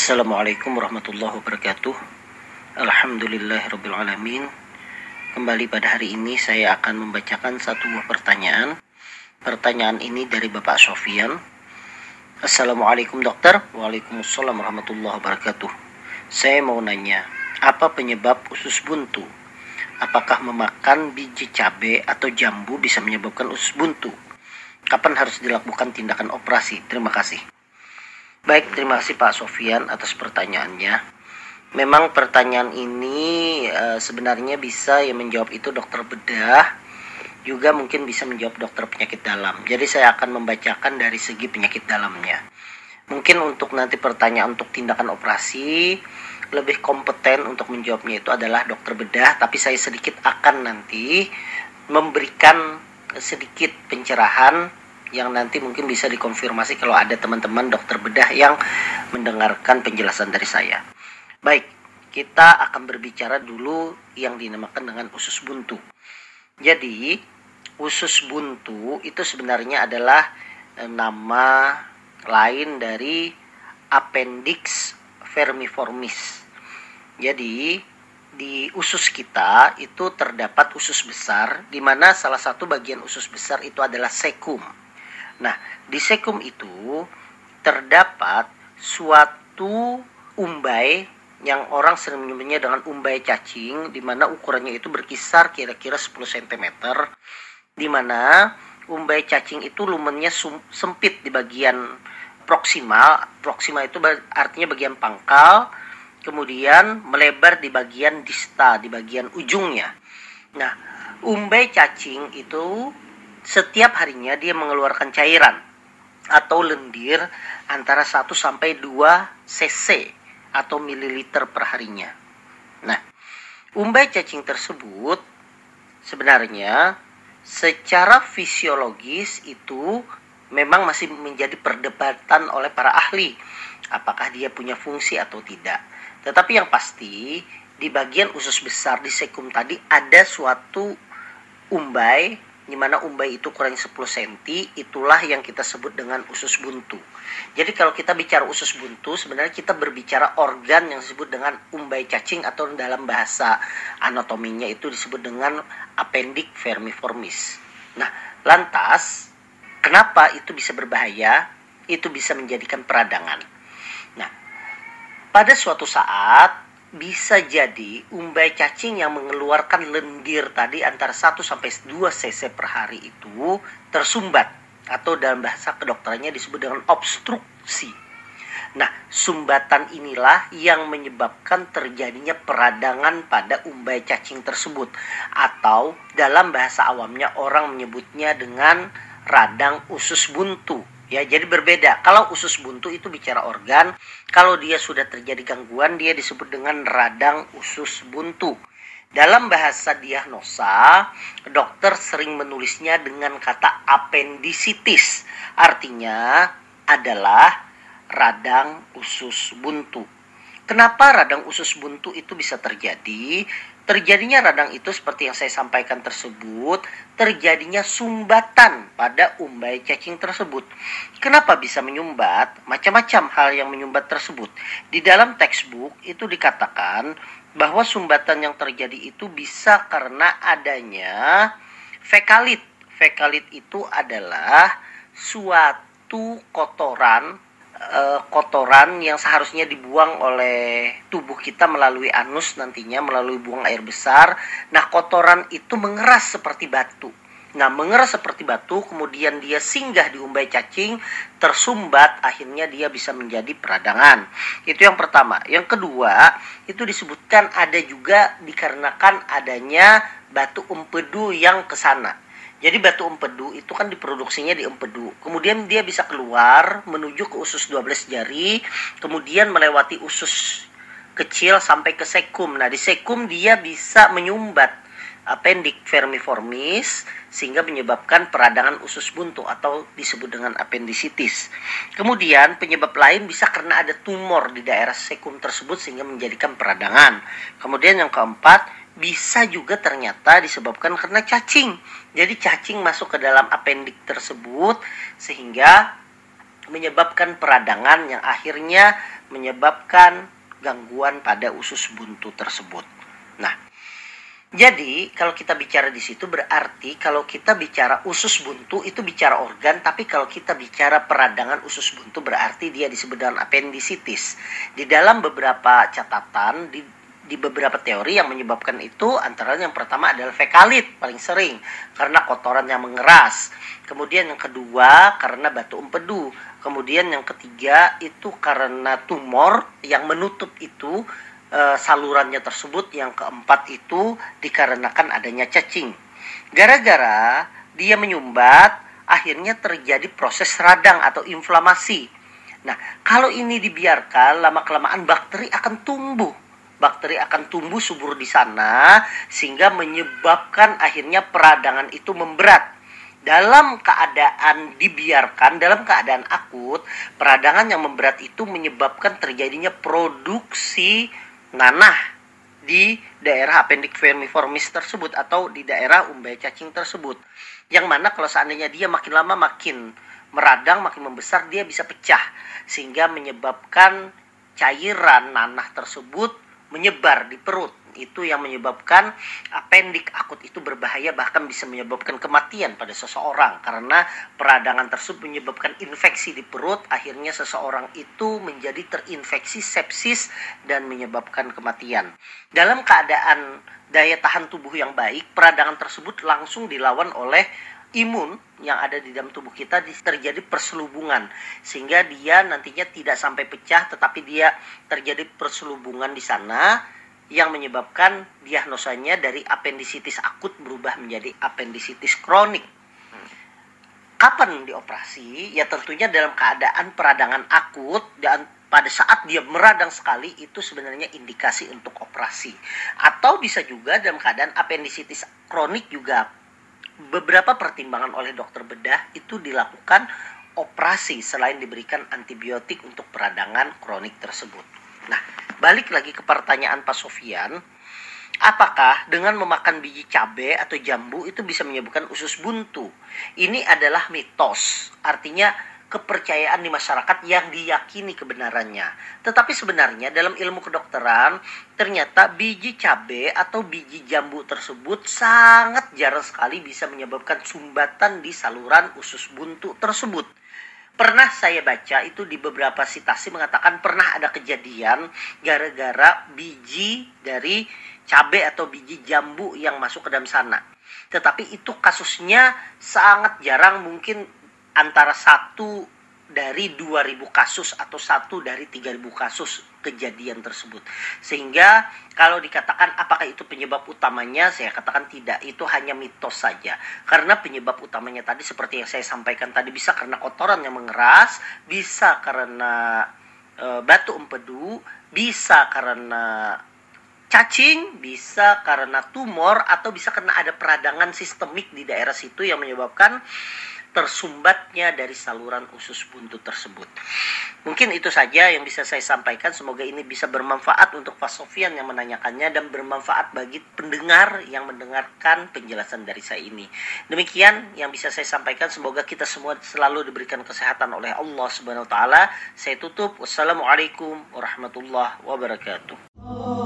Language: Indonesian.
Assalamualaikum warahmatullahi wabarakatuh. Alhamdulillahirrabbilalamin Kembali pada hari ini saya akan membacakan satu buah pertanyaan. Pertanyaan ini dari Bapak Sofian. Assalamualaikum dokter. Waalaikumsalam warahmatullahi wabarakatuh. Saya mau nanya Apa penyebab usus buntu? Apakah memakan biji cabai atau jambu bisa menyebabkan usus buntu? Kapan harus dilakukan tindakan operasi? Terima kasih Baik, terima kasih Pak Sofian atas pertanyaannya. Memang pertanyaan ini e, sebenarnya bisa yang menjawab itu dokter bedah, juga mungkin bisa menjawab dokter penyakit dalam. Jadi saya akan membacakan dari segi penyakit dalamnya. Mungkin untuk nanti pertanyaan untuk tindakan operasi lebih kompeten untuk menjawabnya itu adalah dokter bedah, tapi saya sedikit akan nanti memberikan sedikit pencerahan yang nanti mungkin bisa dikonfirmasi kalau ada teman-teman dokter bedah yang mendengarkan penjelasan dari saya. Baik, kita akan berbicara dulu yang dinamakan dengan usus buntu. Jadi, usus buntu itu sebenarnya adalah e, nama lain dari appendix vermiformis. Jadi, di usus kita itu terdapat usus besar, di mana salah satu bagian usus besar itu adalah sekum. Nah, di sekum itu terdapat suatu umbai yang orang sering menyebutnya dengan umbai cacing di mana ukurannya itu berkisar kira-kira 10 cm di mana umbai cacing itu lumennya sempit di bagian proksimal. Proksimal itu artinya bagian pangkal kemudian melebar di bagian dista di bagian ujungnya. Nah umbai cacing itu setiap harinya dia mengeluarkan cairan atau lendir antara 1 sampai 2 cc atau mililiter per harinya. Nah, umbai cacing tersebut sebenarnya secara fisiologis itu memang masih menjadi perdebatan oleh para ahli apakah dia punya fungsi atau tidak. Tetapi yang pasti di bagian usus besar di sekum tadi ada suatu umbai di mana umbai itu kurang 10 cm, itulah yang kita sebut dengan usus buntu. Jadi kalau kita bicara usus buntu, sebenarnya kita berbicara organ yang disebut dengan umbai cacing atau dalam bahasa anatominya itu disebut dengan appendix vermiformis. Nah, lantas kenapa itu bisa berbahaya? Itu bisa menjadikan peradangan. Nah, pada suatu saat bisa jadi umbai cacing yang mengeluarkan lendir tadi antara 1 sampai 2 cc per hari itu tersumbat atau dalam bahasa kedokterannya disebut dengan obstruksi. Nah, sumbatan inilah yang menyebabkan terjadinya peradangan pada umbai cacing tersebut atau dalam bahasa awamnya orang menyebutnya dengan radang usus buntu Ya, jadi berbeda. Kalau usus buntu itu bicara organ, kalau dia sudah terjadi gangguan dia disebut dengan radang usus buntu. Dalam bahasa diagnosa, dokter sering menulisnya dengan kata appendicitis. Artinya adalah radang usus buntu. Kenapa radang usus buntu itu bisa terjadi? Terjadinya radang itu seperti yang saya sampaikan tersebut, terjadinya sumbatan pada umbai cacing tersebut. Kenapa bisa menyumbat? Macam-macam hal yang menyumbat tersebut. Di dalam textbook itu dikatakan bahwa sumbatan yang terjadi itu bisa karena adanya fekalit. Fekalit itu adalah suatu kotoran uh, kotoran yang seharusnya dibuang oleh tubuh kita melalui anus nantinya melalui buang air besar. Nah, kotoran itu mengeras seperti batu. Nah, mengeras seperti batu, kemudian dia singgah di umbai cacing, tersumbat, akhirnya dia bisa menjadi peradangan. Itu yang pertama. Yang kedua, itu disebutkan ada juga dikarenakan adanya batu empedu yang ke sana. Jadi batu empedu itu kan diproduksinya di empedu. Kemudian dia bisa keluar menuju ke usus 12 jari, kemudian melewati usus kecil sampai ke sekum. Nah, di sekum dia bisa menyumbat appendix vermiformis sehingga menyebabkan peradangan usus buntu atau disebut dengan appendicitis. Kemudian penyebab lain bisa karena ada tumor di daerah sekum tersebut sehingga menjadikan peradangan. Kemudian yang keempat, bisa juga ternyata disebabkan karena cacing. Jadi cacing masuk ke dalam appendix tersebut sehingga menyebabkan peradangan yang akhirnya menyebabkan gangguan pada usus buntu tersebut. Nah, jadi kalau kita bicara di situ berarti kalau kita bicara usus buntu itu bicara organ, tapi kalau kita bicara peradangan usus buntu berarti dia disebut dengan appendicitis. Di dalam beberapa catatan di di beberapa teori yang menyebabkan itu antara yang pertama adalah fekalit paling sering karena kotoran yang mengeras. Kemudian yang kedua karena batu empedu. Kemudian yang ketiga itu karena tumor yang menutup itu e, salurannya tersebut. Yang keempat itu dikarenakan adanya cacing. Gara-gara dia menyumbat akhirnya terjadi proses radang atau inflamasi. Nah, kalau ini dibiarkan lama-kelamaan bakteri akan tumbuh bakteri akan tumbuh subur di sana sehingga menyebabkan akhirnya peradangan itu memberat. Dalam keadaan dibiarkan, dalam keadaan akut, peradangan yang memberat itu menyebabkan terjadinya produksi nanah di daerah appendix vermiformis tersebut atau di daerah umbai cacing tersebut. Yang mana kalau seandainya dia makin lama makin meradang, makin membesar, dia bisa pecah sehingga menyebabkan cairan nanah tersebut menyebar di perut. Itu yang menyebabkan apendik akut itu berbahaya bahkan bisa menyebabkan kematian pada seseorang. Karena peradangan tersebut menyebabkan infeksi di perut akhirnya seseorang itu menjadi terinfeksi sepsis dan menyebabkan kematian. Dalam keadaan daya tahan tubuh yang baik peradangan tersebut langsung dilawan oleh imun yang ada di dalam tubuh kita terjadi perselubungan sehingga dia nantinya tidak sampai pecah tetapi dia terjadi perselubungan di sana yang menyebabkan diagnosanya dari apendisitis akut berubah menjadi apendisitis kronik. Kapan dioperasi? Ya tentunya dalam keadaan peradangan akut dan pada saat dia meradang sekali itu sebenarnya indikasi untuk operasi. Atau bisa juga dalam keadaan apendisitis kronik juga beberapa pertimbangan oleh dokter bedah itu dilakukan operasi selain diberikan antibiotik untuk peradangan kronik tersebut. Nah, balik lagi ke pertanyaan Pak Sofian, apakah dengan memakan biji cabai atau jambu itu bisa menyebabkan usus buntu? Ini adalah mitos, artinya kepercayaan di masyarakat yang diyakini kebenarannya. Tetapi sebenarnya dalam ilmu kedokteran ternyata biji cabai atau biji jambu tersebut sangat jarang sekali bisa menyebabkan sumbatan di saluran usus buntu tersebut. Pernah saya baca itu di beberapa sitasi mengatakan pernah ada kejadian gara-gara biji dari cabai atau biji jambu yang masuk ke dalam sana. Tetapi itu kasusnya sangat jarang mungkin antara satu dari 2000 kasus atau satu dari 3000 kasus kejadian tersebut. Sehingga kalau dikatakan apakah itu penyebab utamanya, saya katakan tidak, itu hanya mitos saja. Karena penyebab utamanya tadi seperti yang saya sampaikan tadi bisa karena kotoran yang mengeras, bisa karena e, batu empedu, bisa karena cacing, bisa karena tumor atau bisa karena ada peradangan sistemik di daerah situ yang menyebabkan tersumbatnya dari saluran usus buntu tersebut. Mungkin itu saja yang bisa saya sampaikan. Semoga ini bisa bermanfaat untuk Pak Sofian yang menanyakannya dan bermanfaat bagi pendengar yang mendengarkan penjelasan dari saya ini. Demikian yang bisa saya sampaikan. Semoga kita semua selalu diberikan kesehatan oleh Allah Subhanahu wa taala. Saya tutup. Wassalamualaikum warahmatullahi wabarakatuh.